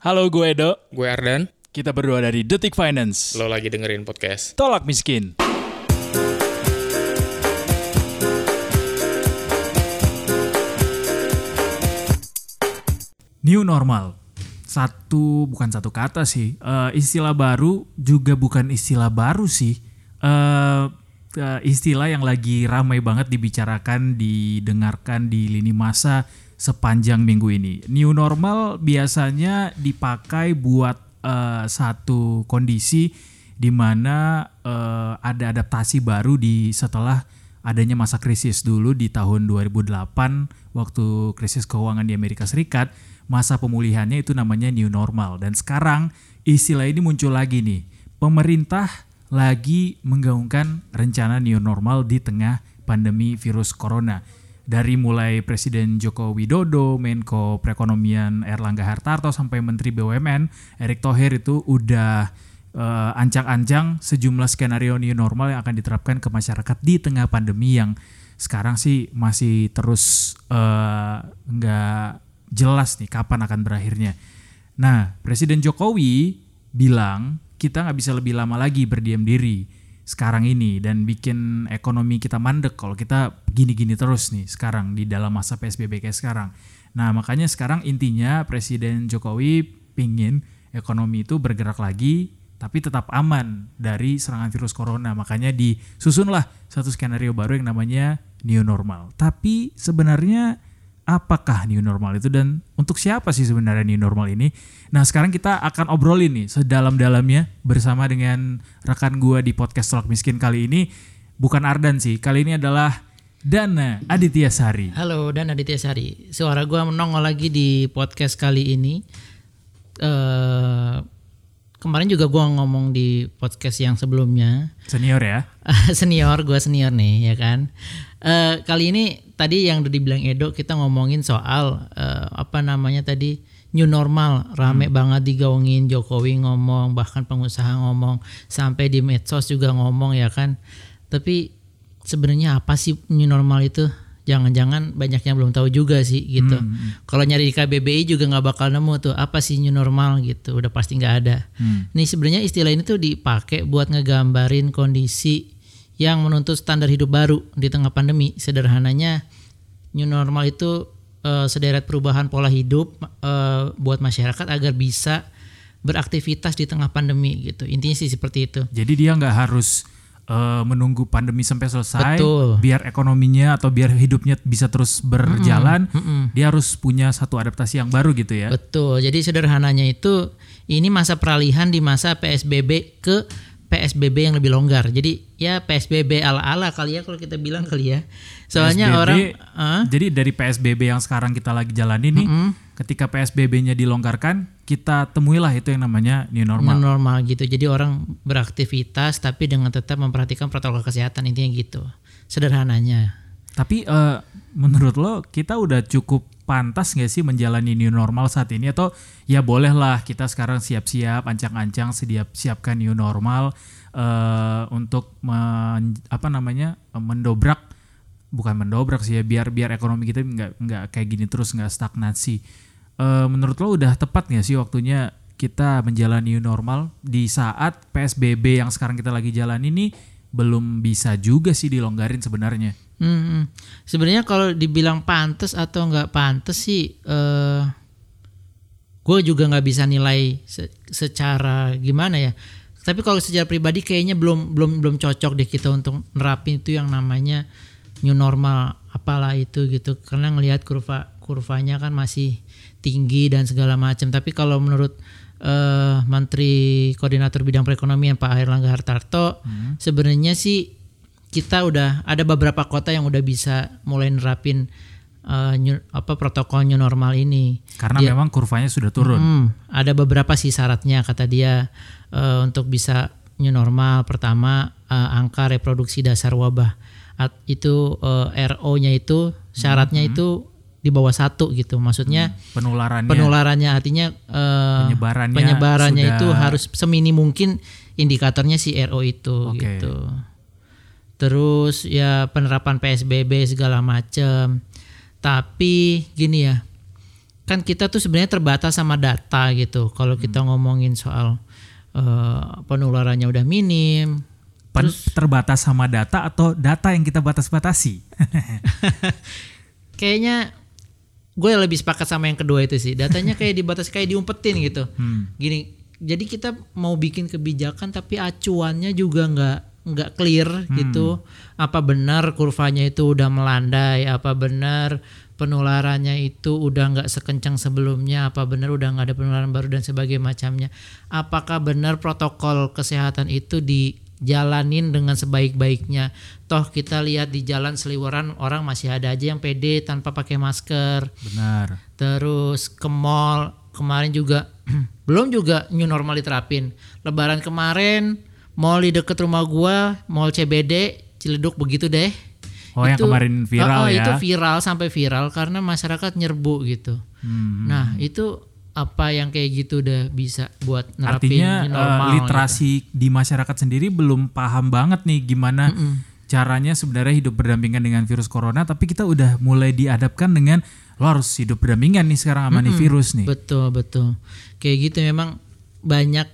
Halo, gue Edo. Gue Ardan, Kita berdua dari Detik Finance. lo lagi dengerin podcast. Tolak miskin. New normal. Satu bukan satu kata sih. Eh, istilah baru juga bukan istilah baru sih. Eh, eh, istilah yang lagi ramai banget dibicarakan, didengarkan di lini masa sepanjang minggu ini. New normal biasanya dipakai buat eh, satu kondisi di mana eh, ada adaptasi baru di setelah adanya masa krisis dulu di tahun 2008 waktu krisis keuangan di Amerika Serikat masa pemulihannya itu namanya new normal dan sekarang istilah ini muncul lagi nih pemerintah lagi menggaungkan rencana new normal di tengah pandemi virus corona dari mulai Presiden Joko Widodo, Menko Perekonomian Erlangga Hartarto sampai Menteri BUMN Erick Thohir itu udah eh, ancang-ancang sejumlah skenario new normal yang akan diterapkan ke masyarakat di tengah pandemi yang sekarang sih masih terus eh, nggak jelas nih kapan akan berakhirnya. Nah, Presiden Jokowi bilang kita nggak bisa lebih lama lagi berdiam diri sekarang ini dan bikin ekonomi kita mandek kalau kita gini-gini terus nih sekarang di dalam masa PSBB kayak sekarang. Nah makanya sekarang intinya Presiden Jokowi pingin ekonomi itu bergerak lagi tapi tetap aman dari serangan virus corona. Makanya disusunlah satu skenario baru yang namanya new normal. Tapi sebenarnya apakah new normal itu dan untuk siapa sih sebenarnya new normal ini? Nah sekarang kita akan obrolin nih sedalam-dalamnya bersama dengan rekan gua di podcast Tolak Miskin kali ini. Bukan Ardan sih, kali ini adalah Dana Aditya Sari. Halo dan Aditya Sari. Suara gua menongol lagi di podcast kali ini. eh kemarin juga gua ngomong di podcast yang sebelumnya. Senior ya? senior, gua senior nih ya kan. Eh kali ini tadi yang udah dibilang Edo kita ngomongin soal eh, apa namanya tadi new normal rame banget digaungin Jokowi ngomong bahkan pengusaha ngomong sampai di medsos juga ngomong ya kan. Tapi sebenarnya apa sih new normal itu? Jangan-jangan banyak yang belum tahu juga sih gitu. Kalau nyari di KBBI juga nggak bakal nemu tuh apa sih new normal gitu. Udah pasti nggak ada. Nih sebenarnya istilah ini tuh dipakai buat ngegambarin kondisi yang menuntut standar hidup baru di tengah pandemi. Sederhananya new normal itu eh, sederet perubahan pola hidup eh, buat masyarakat agar bisa beraktivitas di tengah pandemi gitu. Intinya sih seperti itu. Jadi dia nggak harus eh, menunggu pandemi sampai selesai, Betul. biar ekonominya atau biar hidupnya bisa terus berjalan, dia harus punya satu adaptasi yang baru gitu ya. Betul. Jadi sederhananya itu ini masa peralihan di masa PSBB ke PSBB yang lebih longgar. Jadi ya PSBB ala-ala kali ya kalau kita bilang kali ya. Soalnya PSBB orang Hah? Jadi dari PSBB yang sekarang kita lagi jalani nih, ketika PSBB-nya dilonggarkan, kita temuilah itu yang namanya new normal. normal. normal gitu. Jadi orang beraktivitas tapi dengan tetap memperhatikan protokol kesehatan intinya gitu. Sederhananya. Tapi eh, menurut lo kita udah cukup pantas nggak sih menjalani new normal saat ini atau ya bolehlah kita sekarang siap-siap ancang-ancang siap siapkan new normal eh, untuk men- apa namanya mendobrak bukan mendobrak sih ya biar biar ekonomi kita nggak nggak kayak gini terus nggak stagnasi. Eh, menurut lo udah tepat nggak sih waktunya kita menjalani new normal di saat PSBB yang sekarang kita lagi jalan ini belum bisa juga sih dilonggarin sebenarnya. Hmm. Sebenarnya kalau dibilang pantas atau nggak pantas sih, eh gue juga nggak bisa nilai se- secara gimana ya. Tapi kalau secara pribadi kayaknya belum belum belum cocok deh kita untuk nerapin itu yang namanya new normal apalah itu gitu. Karena ngelihat kurva kurvanya kan masih tinggi dan segala macam. Tapi kalau menurut eh, Menteri Koordinator Bidang Perekonomian Pak Airlangga Hartarto, sebenarnya sih kita udah ada beberapa kota yang udah bisa mulai nerapin eh, new- apa protokol new normal ini. Karena memang kurvanya sudah turun. Hmm, ada beberapa sih syaratnya kata dia eh, untuk bisa new normal. Pertama eh, angka reproduksi dasar wabah At- itu eh, RO-nya itu syaratnya itu di bawah satu gitu. Maksudnya Penularannya penularannya artinya eh, Penyebarannya penyebarannya sudah- itu harus semini mungkin indikatornya si RO itu Oke. gitu. Terus ya penerapan PSBB segala macam. Tapi gini ya. kan kita tuh sebenarnya terbatas sama data gitu. Kalau kita ngomongin soal eh, penularannya udah minim, Pen- terbatas sama data atau data yang kita batas-batasi? kayaknya gue lebih sepakat sama yang kedua itu sih. Datanya kayak dibatas kayak diumpetin gitu. Hmm. Gini, jadi kita mau bikin kebijakan tapi acuannya juga nggak nggak clear gitu. Apa benar kurvanya itu udah melandai? Apa benar penularannya itu udah nggak sekencang sebelumnya? Apa benar udah nggak ada penularan baru dan sebagainya macamnya? Apakah benar protokol kesehatan itu dijalanin dengan sebaik-baiknya? Toh kita lihat di jalan seliweran orang masih ada aja yang pede tanpa pakai masker Benar. terus ke mall kemarin juga belum juga new normal diterapin lebaran kemarin mall di deket rumah gua mall CBD Ciledug begitu deh Oh, yang kemarin viral Oh, oh, ya. itu viral sampai viral karena masyarakat nyerbu gitu Hmm. nah itu apa yang kayak gitu udah bisa buat nerapin Artinya eh, normal gitu. literasi di masyarakat sendiri belum paham banget nih gimana caranya sebenarnya hidup berdampingan dengan virus corona, tapi kita udah mulai diadapkan dengan lo harus hidup berdampingan nih sekarang sama nih virus nih. Betul betul. Kayak gitu memang banyak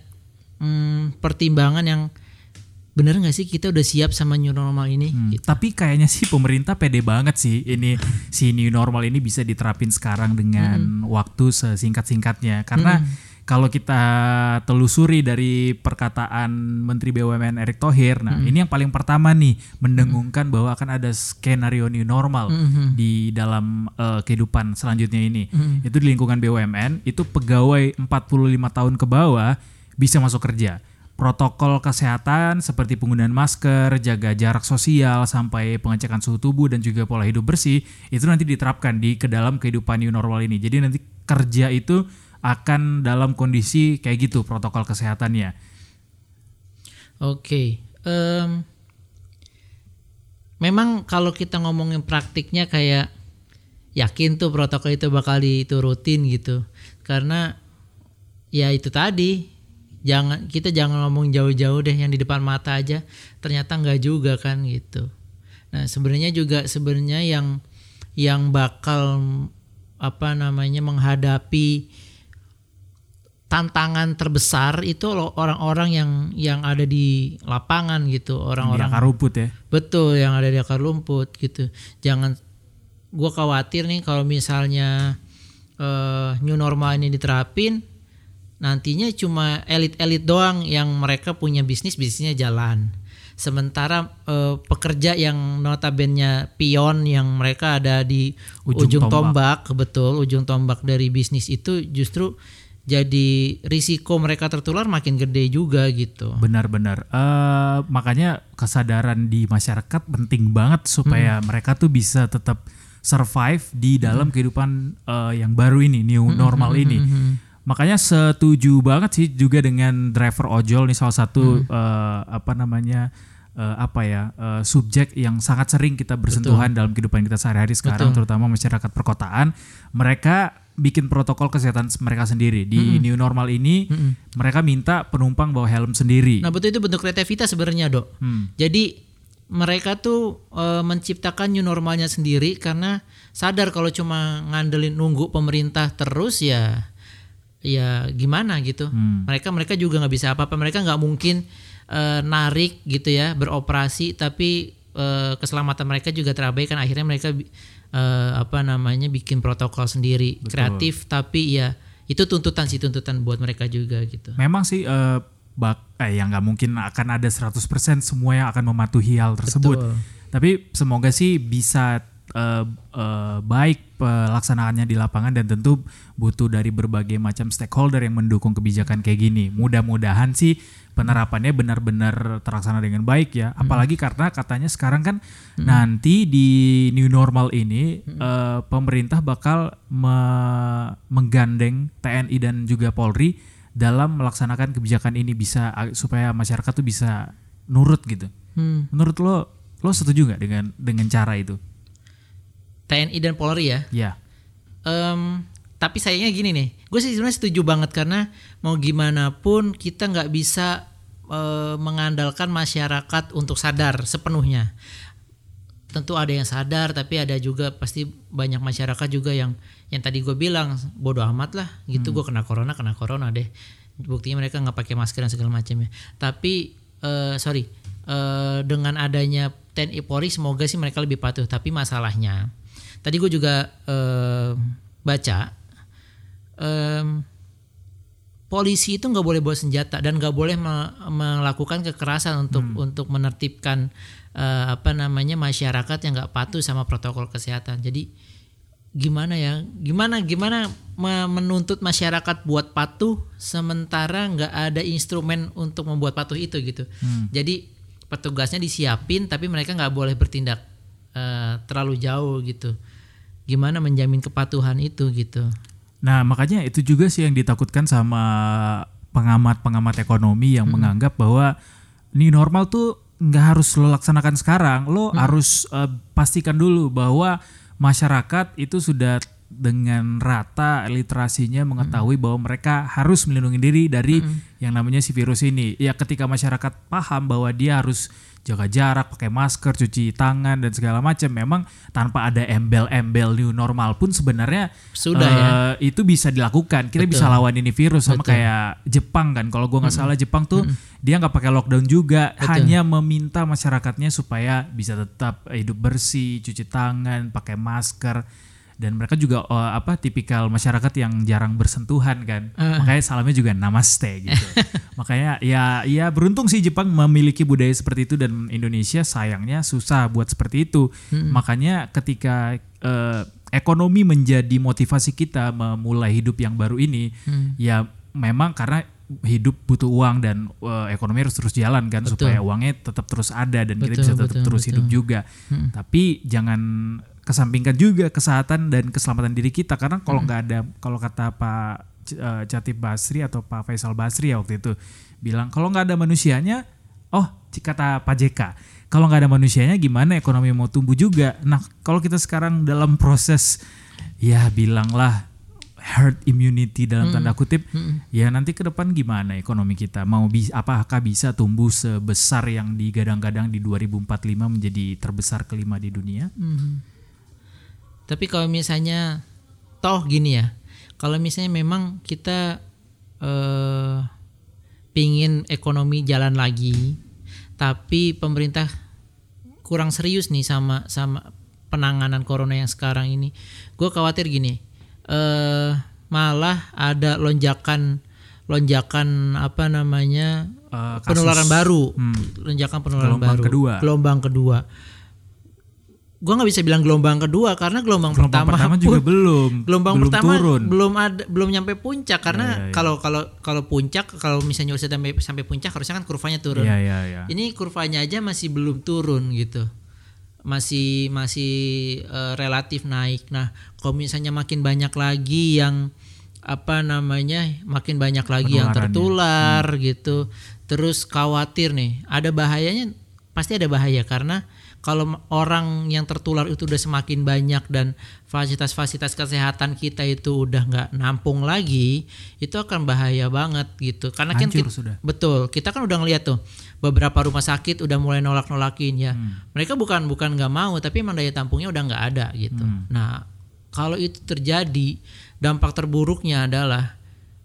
hmm, pertimbangan yang bener nggak sih kita udah siap sama new normal ini? Hmm, Gitu. Tapi kayaknya sih pemerintah pede banget sih ini si new normal ini bisa diterapin sekarang dengan waktu sesingkat-singkatnya. Karena kalau kita telusuri dari perkataan Menteri BUMN Erick Thohir, nah ini yang paling pertama nih mendengungkan bahwa akan ada skenario new normal di dalam eh, kehidupan selanjutnya ini. Itu di lingkungan BUMN itu pegawai 45 tahun ke bawah bisa masuk kerja protokol kesehatan seperti penggunaan masker, jaga jarak sosial sampai pengecekan suhu tubuh dan juga pola hidup bersih itu nanti diterapkan di ke dalam kehidupan new normal ini. Jadi nanti kerja itu akan dalam kondisi kayak gitu protokol kesehatannya. Oke. em, memang kalau kita ngomongin praktiknya kayak yakin tuh protokol itu bakal diturutin gitu. Karena ya itu tadi jangan kita jangan ngomong jauh-jauh deh yang di depan mata aja ternyata nggak juga kan gitu. Nah sebenarnya juga sebenarnya yang yang bakal apa namanya menghadapi tantangan terbesar itu orang-orang yang yang ada di lapangan gitu orang-orang akar rumput ya. betul yang ada di akar rumput gitu jangan gua khawatir nih kalau misalnya eh, new normal ini diterapin nantinya cuma elit-elit doang yang mereka punya bisnis bisnisnya jalan sementara eh, pekerja yang notabene pion yang mereka ada di Ujung ujung, tombak. tombak. betul ujung tombak dari bisnis itu justru jadi risiko mereka tertular makin gede juga gitu Benar-benar. Eh, makanya kesadaran di masyarakat penting banget supaya mereka tuh bisa tetap survive di dalam kehidupan eh, yang baru ini, new normal ini. Makanya setuju banget sih juga dengan driver ojol nih salah satu eh, apa namanya eh, apa ya eh, subjek yang sangat sering kita bersentuhan dalam kehidupan kita sehari-hari sekarang, terutama masyarakat perkotaan. Mereka bikin protokol kesehatan mereka sendiri di new normal ini. Mereka minta penumpang bawa helm sendiri. Nah betul itu bentuk kreativitas sebenarnya dok. Hmm. Jadi mereka tuh e, menciptakan new normalnya sendiri karena sadar kalau cuma ngandelin nunggu pemerintah terus ya ya gimana gitu. Hmm. Mereka mereka juga nggak bisa apa-apa. Mereka nggak mungkin e, narik gitu ya beroperasi tapi e, keselamatan mereka juga terabaikan. Akhirnya mereka e, apa namanya bikin protokol sendiri kreatif tapi ya itu tuntutan sih tuntutan buat mereka juga gitu. Memang sih eh, bak eh yang nggak mungkin akan ada 100% semua yang akan mematuhi hal tersebut. Betul. Tapi semoga sih bisa eh, eh, baik pelaksanaannya di lapangan dan tentu butuh dari berbagai macam stakeholder yang mendukung kebijakan kayak gini. Mudah-mudahan sih penerapannya benar-benar terlaksana dengan baik ya. Apalagi karena katanya sekarang kan nanti di new normal ini eh, pemerintah bakal me- menggandeng TNI dan juga Polri dalam melaksanakan kebijakan ini bisa supaya masyarakat tuh bisa nurut gitu. Hmm. Menurut lo, lo setuju nggak dengan dengan cara itu? TNI dan Polri ya. Ya, Em, tapi sayangnya gini nih, gue sih sebenarnya setuju banget karena mau gimana pun kita nggak bisa eh, mengandalkan masyarakat untuk sadar sepenuhnya. tentu ada yang sadar tapi ada juga pasti banyak masyarakat juga yang yang tadi gue bilang bodoh amat lah. Gitu gue kena corona kena corona deh. Buktinya mereka nggak pakai masker dan segala macam ya tapi eh, sorry eh, dengan adanya TNI Polri semoga sih mereka lebih patuh. Tapi masalahnya tadi gue juga eh, baca em, polisi itu nggak boleh bawa senjata dan nggak boleh me- melakukan kekerasan untuk untuk menertibkan eh, apa namanya masyarakat yang nggak patuh sama protokol kesehatan. Jadi gimana ya? Gimana gimana me- menuntut masyarakat buat patuh sementara nggak ada instrumen untuk membuat patuh itu gitu. Jadi petugasnya disiapin tapi mereka nggak boleh bertindak eh, terlalu jauh gitu. Gimana menjamin kepatuhan itu gitu? Nah, makanya itu juga sih yang ditakutkan sama pengamat-pengamat ekonomi yang menganggap bahwa new normal tuh nggak harus lo laksanakan sekarang, lo harus eh, pastikan dulu bahwa masyarakat itu sudah dengan rata literasinya mengetahui bahwa mereka harus melindungi diri dari yang namanya si virus ini. Ya ketika masyarakat paham bahwa dia harus jaga jarak, pakai masker, cuci tangan dan segala macam, memang tanpa ada embel-embel new normal pun sebenarnya Sudah ya. eh, itu bisa dilakukan. Kita bisa lawan ini virus sama kayak Jepang kan. Kalau gua nggak salah Jepang tuh dia nggak pakai lockdown juga, hanya meminta masyarakatnya supaya bisa tetap hidup bersih, cuci tangan, pakai masker. Dan mereka juga eh, apa tipikal masyarakat yang jarang bersentuhan kan. Makanya salamnya juga namaste gitu. Makanya ya ya beruntung sih Jepang memiliki budaya seperti itu dan Indonesia sayangnya susah buat seperti itu. Makanya ketika eh, ekonomi menjadi motivasi kita memulai hidup yang baru ini, ya memang karena hidup butuh uang dan eh, ekonomi harus terus jalan kan supaya uangnya tetap terus ada dan kita Betul, bisa tetap betul, terus betul. hidup juga. Tapi jangan kesampingkan juga kesehatan dan keselamatan diri kita. Karena kalau nggak ada kalau kata Pak eh, Catip Basri atau Pak Faisal Basri ya waktu itu bilang kalau nggak ada manusianya, oh kata Pak JK kalau nggak ada manusianya gimana ekonomi mau tumbuh juga. Nah kalau kita sekarang dalam proses ya bilanglah herd immunity dalam tanda kutip ya nanti ke depan gimana ekonomi kita? Mau bisa apakah bisa tumbuh sebesar yang digadang-gadang di 2045 menjadi terbesar kelima di dunia Tapi kalau misalnya toh gini ya, kalau misalnya memang kita eh, pingin ekonomi jalan lagi, tapi pemerintah kurang serius nih sama sama penanganan corona yang sekarang ini, gue khawatir gini, eh, malah ada lonjakan lonjakan apa namanya kasus- penularan baru, Hmm. lonjakan penularan Gelombang baru, kedua. gelombang kedua. Gua nggak bisa bilang gelombang kedua karena gelombang, Gelombang pertama, pertama pun- juga belum gelombang belum pertama turun belum ada belum nyampe puncak karena Ya, ya, ya. kalau kalau kalau puncak kalau misalnya sudah sampai sampai puncak harusnya kan kurvanya turun. Iya iya iya. Ini kurvanya aja masih belum turun gitu. Masih masih eh, relatif naik. Nah, kalau misalnya makin banyak lagi yang apa namanya? makin banyak lagi yang tertular gitu. Terus khawatir nih, ada bahayanya pasti ada bahaya karena kalau orang yang tertular itu udah semakin banyak dan fasilitas-fasilitas kesehatan kita itu udah nggak nampung lagi, itu akan bahaya banget gitu. Karena kan Hancur kit- sudah. Betul, kita kan udah ngeliat tuh beberapa rumah sakit udah mulai nolak-nolakin ya. Hmm. Mereka bukan bukan nggak mau, tapi emang daya tampungnya udah nggak ada gitu. Hmm. Nah, kalau itu terjadi, dampak terburuknya adalah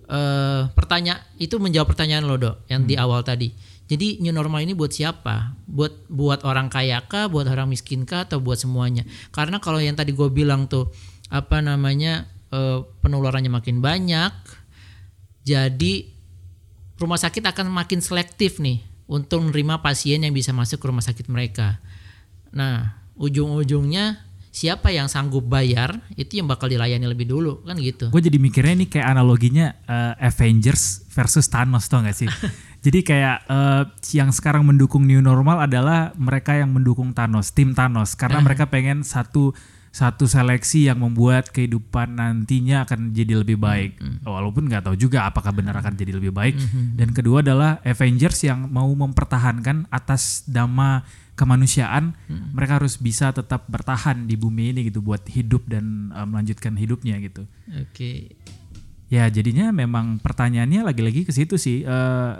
eh pertanyaan itu menjawab pertanyaan lo dok yang Hmm. di awal tadi. Jadi new normal ini buat siapa? Buat buat orang kaya kah, buat orang miskin kah, atau buat semuanya? Karena kalau yang tadi gue bilang tuh apa namanya eh, penularannya makin banyak, jadi rumah sakit akan makin selektif nih untuk menerima pasien yang bisa masuk ke rumah sakit mereka. Nah, ujung-ujungnya siapa yang sanggup bayar itu yang bakal dilayani lebih dulu kan gitu. Gue jadi mikirnya ini kayak analoginya eh, Avengers versus Thanos tau gak sih? jadi kayak eh, yang sekarang mendukung new normal adalah mereka yang mendukung Thanos, tim Thanos, karena mereka pengen satu satu seleksi yang membuat kehidupan nantinya akan jadi lebih baik. Walaupun nggak tahu juga apakah benar akan jadi lebih baik. Dan kedua adalah Avengers yang mau mempertahankan atas nama kemanusiaan, mereka harus bisa tetap bertahan di bumi ini gitu buat hidup dan eh, melanjutkan hidupnya gitu. Oke. Ya jadinya memang pertanyaannya lagi-lagi ke situ sih. Eh,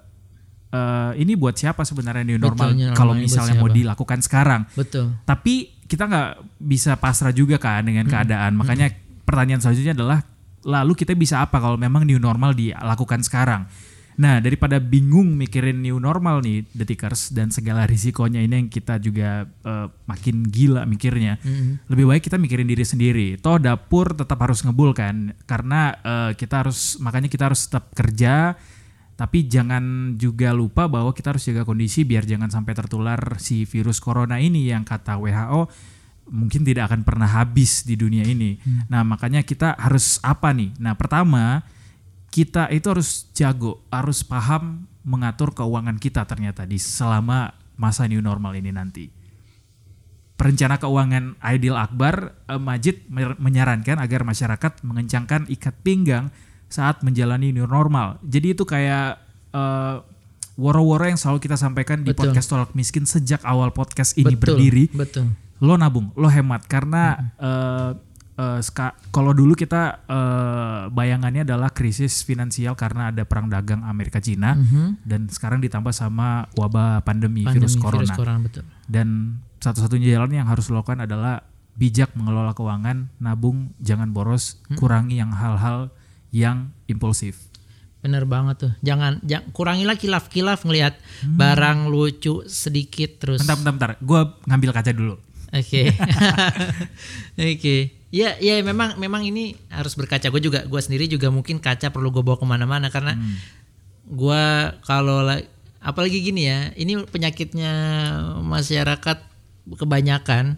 eh, ini buat siapa sebenarnya new normal Betul, kalau misalnya mau dilakukan sekarang. Betul. Tapi kita nggak bisa pasrah juga kan dengan Hmm. keadaan. Makanya pertanyaan selanjutnya adalah lalu kita bisa apa kalau memang new normal dilakukan sekarang? Nah, daripada bingung mikirin new normal nih, detikers dan segala risikonya ini yang kita juga eh, makin gila mikirnya. Lebih baik kita mikirin diri sendiri. Toh dapur tetap harus ngebul kan, karena eh, kita harus makanya kita harus tetap kerja. Tapi jangan juga lupa bahwa kita harus jaga kondisi biar jangan sampai tertular si virus corona ini yang kata WHO mungkin tidak akan pernah habis di dunia ini. Nah, makanya kita harus apa nih? Nah, pertama kita itu harus jago, harus paham mengatur keuangan kita ternyata di selama masa new normal ini nanti. Perencana keuangan Aidil Akbar eh, Majid menyarankan agar masyarakat mengencangkan ikat pinggang saat menjalani new normal. Jadi itu kayak eh, woro-woro yang selalu kita sampaikan di Betul. podcast Tolak Miskin sejak awal podcast ini betul. berdiri Betul. lo nabung, lo hemat karena eh, ska- kalau dulu kita eh, bayangannya adalah krisis finansial karena ada perang dagang Amerika Cina dan sekarang ditambah sama wabah pandemi, Pandemi virus corona. Virus corona betul. Dan satu-satunya jalan yang harus lo lakukan adalah bijak mengelola keuangan, nabung, jangan boros, kurangi yang hal-hal yang impulsif. Bener banget tuh. Jangan, jang- kurangilah kilaf-kilaf ngelihat Hmm. barang lucu sedikit terus. Bentar, bentar, bentar. Gue ngambil kaca dulu. Oke. Oke. Ya, ya memang memang ini harus berkaca. Gue juga, gue sendiri juga mungkin kaca perlu gue bawa ke mana-mana karena Hmm. gue kalau la- apalagi gini ya, ini penyakitnya masyarakat kebanyakan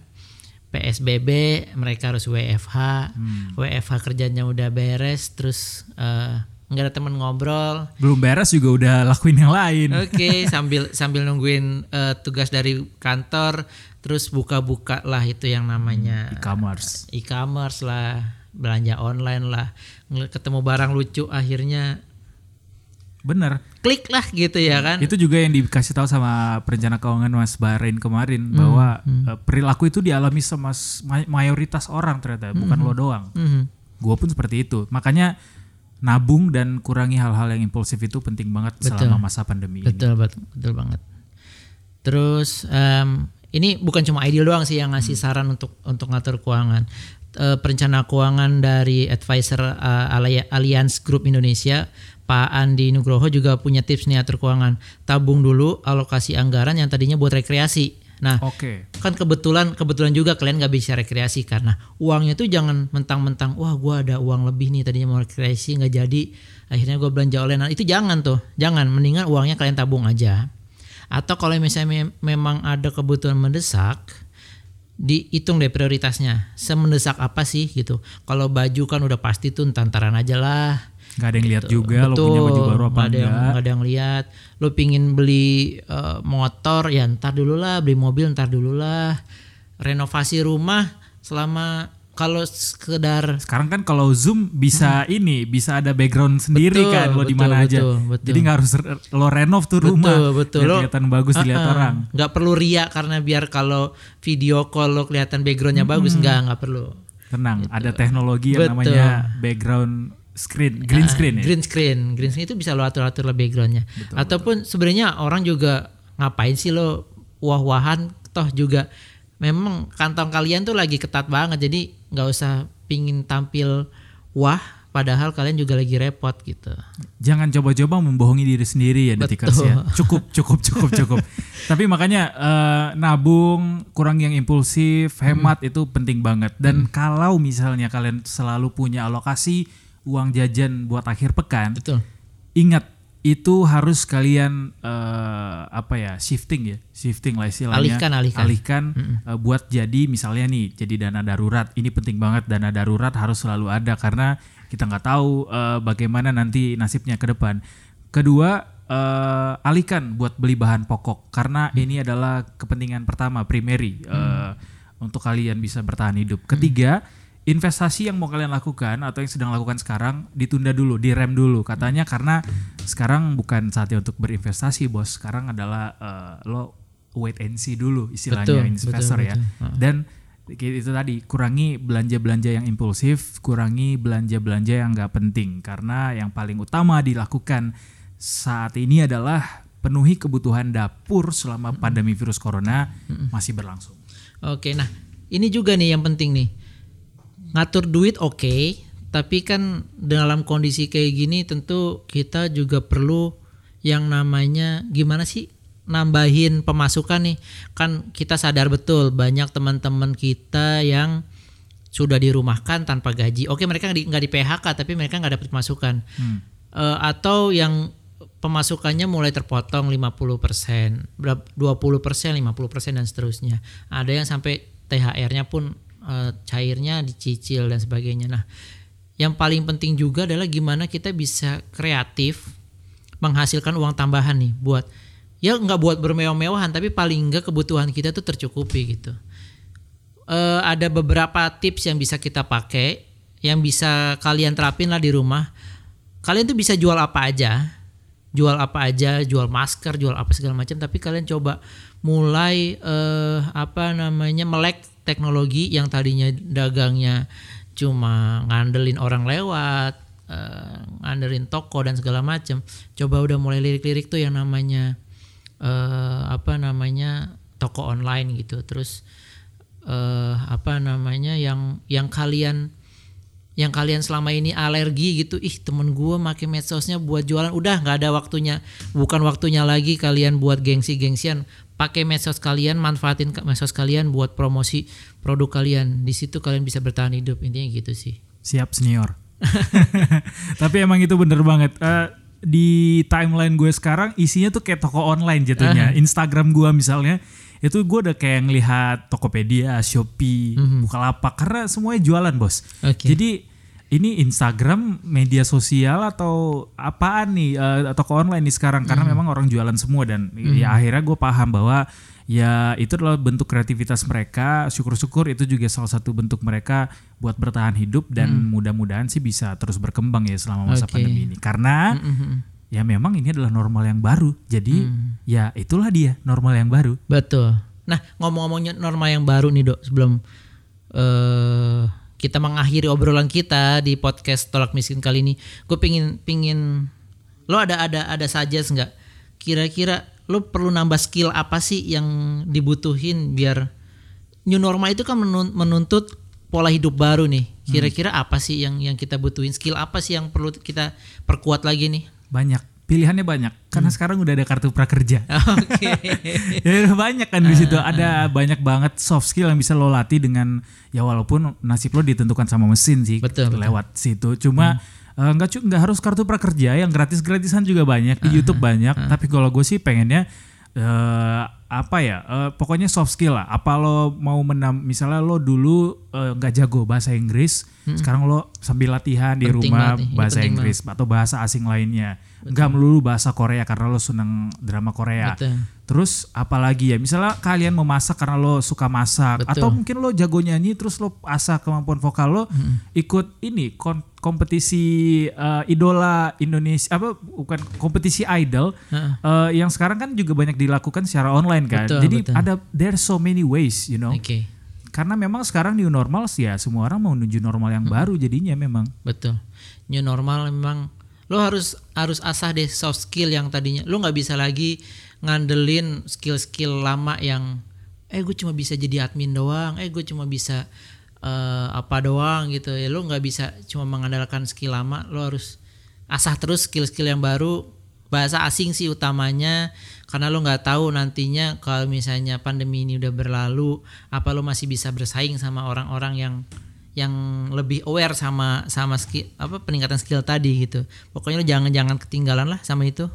PSBB mereka harus WFH, WFH kerjanya udah beres, terus eh, nggak ada temen ngobrol, Belum beres juga udah lakuin yang lain. Oke, sambil sambil nungguin eh, tugas dari kantor, terus buka-buka lah itu yang namanya. E-commerce. e-commerce lah, belanja online lah, ketemu barang lucu akhirnya Bener. klik lah gitu ya kan? Itu juga yang dikasih tahu sama perencana keuangan Mas Bahrain kemarin bahwa eh, perilaku itu dialami sama mayoritas orang ternyata, bukan lo doang. Mhm. Gue pun seperti itu. Makanya nabung dan kurangi hal-hal yang impulsif itu penting banget selama masa pandemi ini. Betul, betul, betul banget. Terus em, ini bukan cuma ideal doang sih yang ngasih saran untuk untuk ngatur keuangan. Eh, perencana keuangan dari advisor Ali- Alliance Group Indonesia, Pak Andi Nugroho juga punya tips nih atur keuangan. Tabung dulu alokasi anggaran yang tadinya buat rekreasi. Nah, Oke. kan kebetulan kebetulan juga kalian nggak bisa rekreasi karena uangnya tuh jangan mentang-mentang wah gua ada uang lebih nih tadinya mau rekreasi nggak jadi akhirnya gue belanja online nah, itu jangan tuh jangan mendingan uangnya kalian tabung aja atau kalau misalnya mem- memang ada kebutuhan mendesak dihitung deh prioritasnya semendesak apa sih gitu kalau baju kan udah pasti tuh tantaran aja lah Gak ada yang lihat juga lo punya baju baru apa nggak ada yang, enggak. nggak ada yang lihat. Lo pingin beli eh, motor ya ntar dulu lah, beli mobil ntar dulu lah. Renovasi rumah selama kalau sekedar Sekarang kan kalau Zoom bisa ini, bisa ada background sendiri Hmm. Betul, kan lo di betul, mana aja. betul, betul. Jadi nggak harus lo renov tuh rumah. betul betul biar lo kelihatan bagus dilihat Uh-uh. orang. nggak perlu ria karena biar kalau video call lo kelihatan backgroundnya bagus nggak nggak perlu. Tenang, ada teknologi yang Betul. namanya background screen, green Ah, screen ya. Green screen, green screen itu bisa lo atur-atur lah backgroundnya. Ataupun sebenarnya orang juga ngapain sih lo wah-wahan toh juga memang kantong kalian tuh lagi ketat banget jadi nggak usah pingin tampil wah padahal kalian juga lagi repot gitu. Jangan coba-coba membohongi diri sendiri ya detikers ya. Cukup, cukup, cukup, cukup. Tapi makanya eh, nabung, kurang yang impulsif, hemat Hmm. itu penting banget. Dan kalau misalnya kalian selalu punya alokasi uang jajan buat akhir pekan, Betul. ingat itu harus kalian eh, apa ya shifting ya shifting lah istilahnya. Alihkan, alihkan. alihkan, eh, buat jadi misalnya nih jadi dana darurat. Ini penting banget dana darurat harus selalu ada karena kita nggak tahu eh, bagaimana nanti nasibnya ke depan. Kedua eh, alihkan buat beli bahan pokok karena ini adalah kepentingan pertama primary eh, untuk kalian bisa bertahan hidup. Ketiga investasi yang mau kalian lakukan atau yang sedang lakukan sekarang ditunda dulu, direm dulu. Katanya karena sekarang bukan saatnya untuk berinvestasi, bos. Sekarang adalah eh, lo wait and see dulu istilahnya Betul, investor betul, ya. betul. Dan itu tadi kurangi belanja-belanja yang impulsif, kurangi belanja-belanja yang nggak penting karena yang paling utama dilakukan saat ini adalah penuhi kebutuhan dapur selama pandemi virus corona masih berlangsung. Oke, nah ini juga nih yang penting nih. Ngatur duit oke, tapi kan dalam kondisi kayak gini tentu kita juga perlu yang namanya gimana sih nambahin pemasukan nih. Kan kita sadar betul banyak teman-teman kita yang sudah dirumahkan tanpa gaji. Oke, mereka nggak di, di PHK tapi mereka nggak dapat pemasukan. Eh, atau yang pemasukannya mulai terpotong 50%, berap- 20%, 50% dan seterusnya. Ada yang sampai THR-nya pun eh, cairnya dicicil dan sebagainya. Nah, yang paling penting juga adalah gimana kita bisa kreatif menghasilkan uang tambahan nih buat ya nggak buat bermewah-mewahan tapi paling enggak kebutuhan kita tuh tercukupi gitu. Eh, ada beberapa tips yang bisa kita pakai yang bisa kalian terapin lah di rumah. Kalian tuh bisa jual apa aja, jual apa aja, jual masker, jual apa segala macam. Tapi kalian coba mulai eh, apa namanya melek teknologi yang tadinya dagangnya cuma ngandelin orang lewat, eh, ngandelin toko dan segala macam. Coba udah mulai lirik-lirik tuh yang namanya eh, apa namanya toko online gitu. Terus eh apa namanya yang yang kalian yang kalian selama ini alergi gitu ih temen gue make medsosnya buat jualan udah nggak ada waktunya bukan waktunya lagi kalian buat gengsi-gengsian pakai medsos kalian manfaatin medsos kalian buat promosi produk kalian di situ kalian bisa bertahan hidup intinya gitu sih Siap senior. Tapi emang itu bener banget. Eh, di timeline gue sekarang isinya tuh kayak toko online jatuhnya. Instagram gue misalnya itu gue udah kayak ngelihat Tokopedia, Shopee, Bukalapak karena semuanya jualan bos. Oke. Jadi ini Instagram media sosial atau apaan nih eh, toko online nih sekarang? Karena memang orang jualan semua dan ya akhirnya gue paham bahwa ya itu adalah bentuk kreativitas mereka. Syukur-syukur itu juga salah satu bentuk mereka buat bertahan hidup dan mudah-mudahan sih bisa terus berkembang ya selama masa Oke. pandemi ini. Karena ya memang ini adalah normal yang baru jadi ya itulah dia normal yang baru Betul. Nah, ngomong-ngomongnya norma yang baru nih, Dok, sebelum eh kita mengakhiri obrolan kita di podcast Tolak Miskin kali ini, gue pingin pingin lo ada ada ada saja nggak? Kira-kira lo perlu nambah skill apa sih yang dibutuhin biar new normal itu kan menun- menuntut pola hidup baru nih. Kira-kira apa sih yang yang kita butuhin? Skill apa sih yang perlu kita perkuat lagi nih? Banyak. Pilihannya banyak. Karena sekarang udah ada kartu prakerja. Oke. ya udah banyak kan di situ. Ada banyak banget soft skill yang bisa lo latih dengan ya walaupun nasib lo ditentukan sama mesin sih Betul, betul. lewat situ. Cuma nggak cu nggak harus kartu prakerja yang gratis gratisan juga banyak di YouTube banyak. tapi kalau gue sih pengennya eh apa ya? Eh, pokoknya soft skill lah. Apa lo mau menam misalnya lo dulu eh, nggak jago bahasa Inggris sekarang lo sambil latihan di Penting rumah banget ini bahasa Inggris atau bahasa asing lainnya nggak melulu bahasa Korea karena lo seneng drama Korea Betul. Terus apalagi ya, misalnya kalian memasak karena lo suka masak Betul. atau mungkin lo jago nyanyi terus lo asah kemampuan vokal lo ikut ini kompetisi eh, idola Indonesia apa bukan kompetisi idol eh, yang sekarang kan juga banyak dilakukan secara online kan. Betul, Jadi betul. ada there's so many ways, you know. Oke. Karena memang sekarang new normal sih ya semua orang mau menuju normal yang baru jadinya memang. Betul. New normal memang lo harus harus asah deh soft skill yang tadinya. Lo nggak bisa lagi ngandelin skill-skill lama yang eh gue cuma bisa jadi admin doang, eh gue cuma bisa eh, apa doang gitu. Ya lo nggak bisa cuma mengandalkan skill lama, lo harus asah terus skill-skill yang baru. Bahasa asing sih utamanya karena lo nggak tahu nantinya kalau misalnya pandemi ini udah berlalu apa lo masih bisa bersaing sama orang-orang yang yang lebih aware sama sama skill apa peningkatan skill tadi gitu pokoknya lo jangan jangan ketinggalan lah sama itu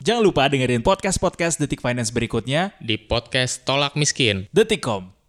Jangan lupa dengerin podcast-podcast Detik Finance berikutnya di podcast Tolak Miskin. Detikcom.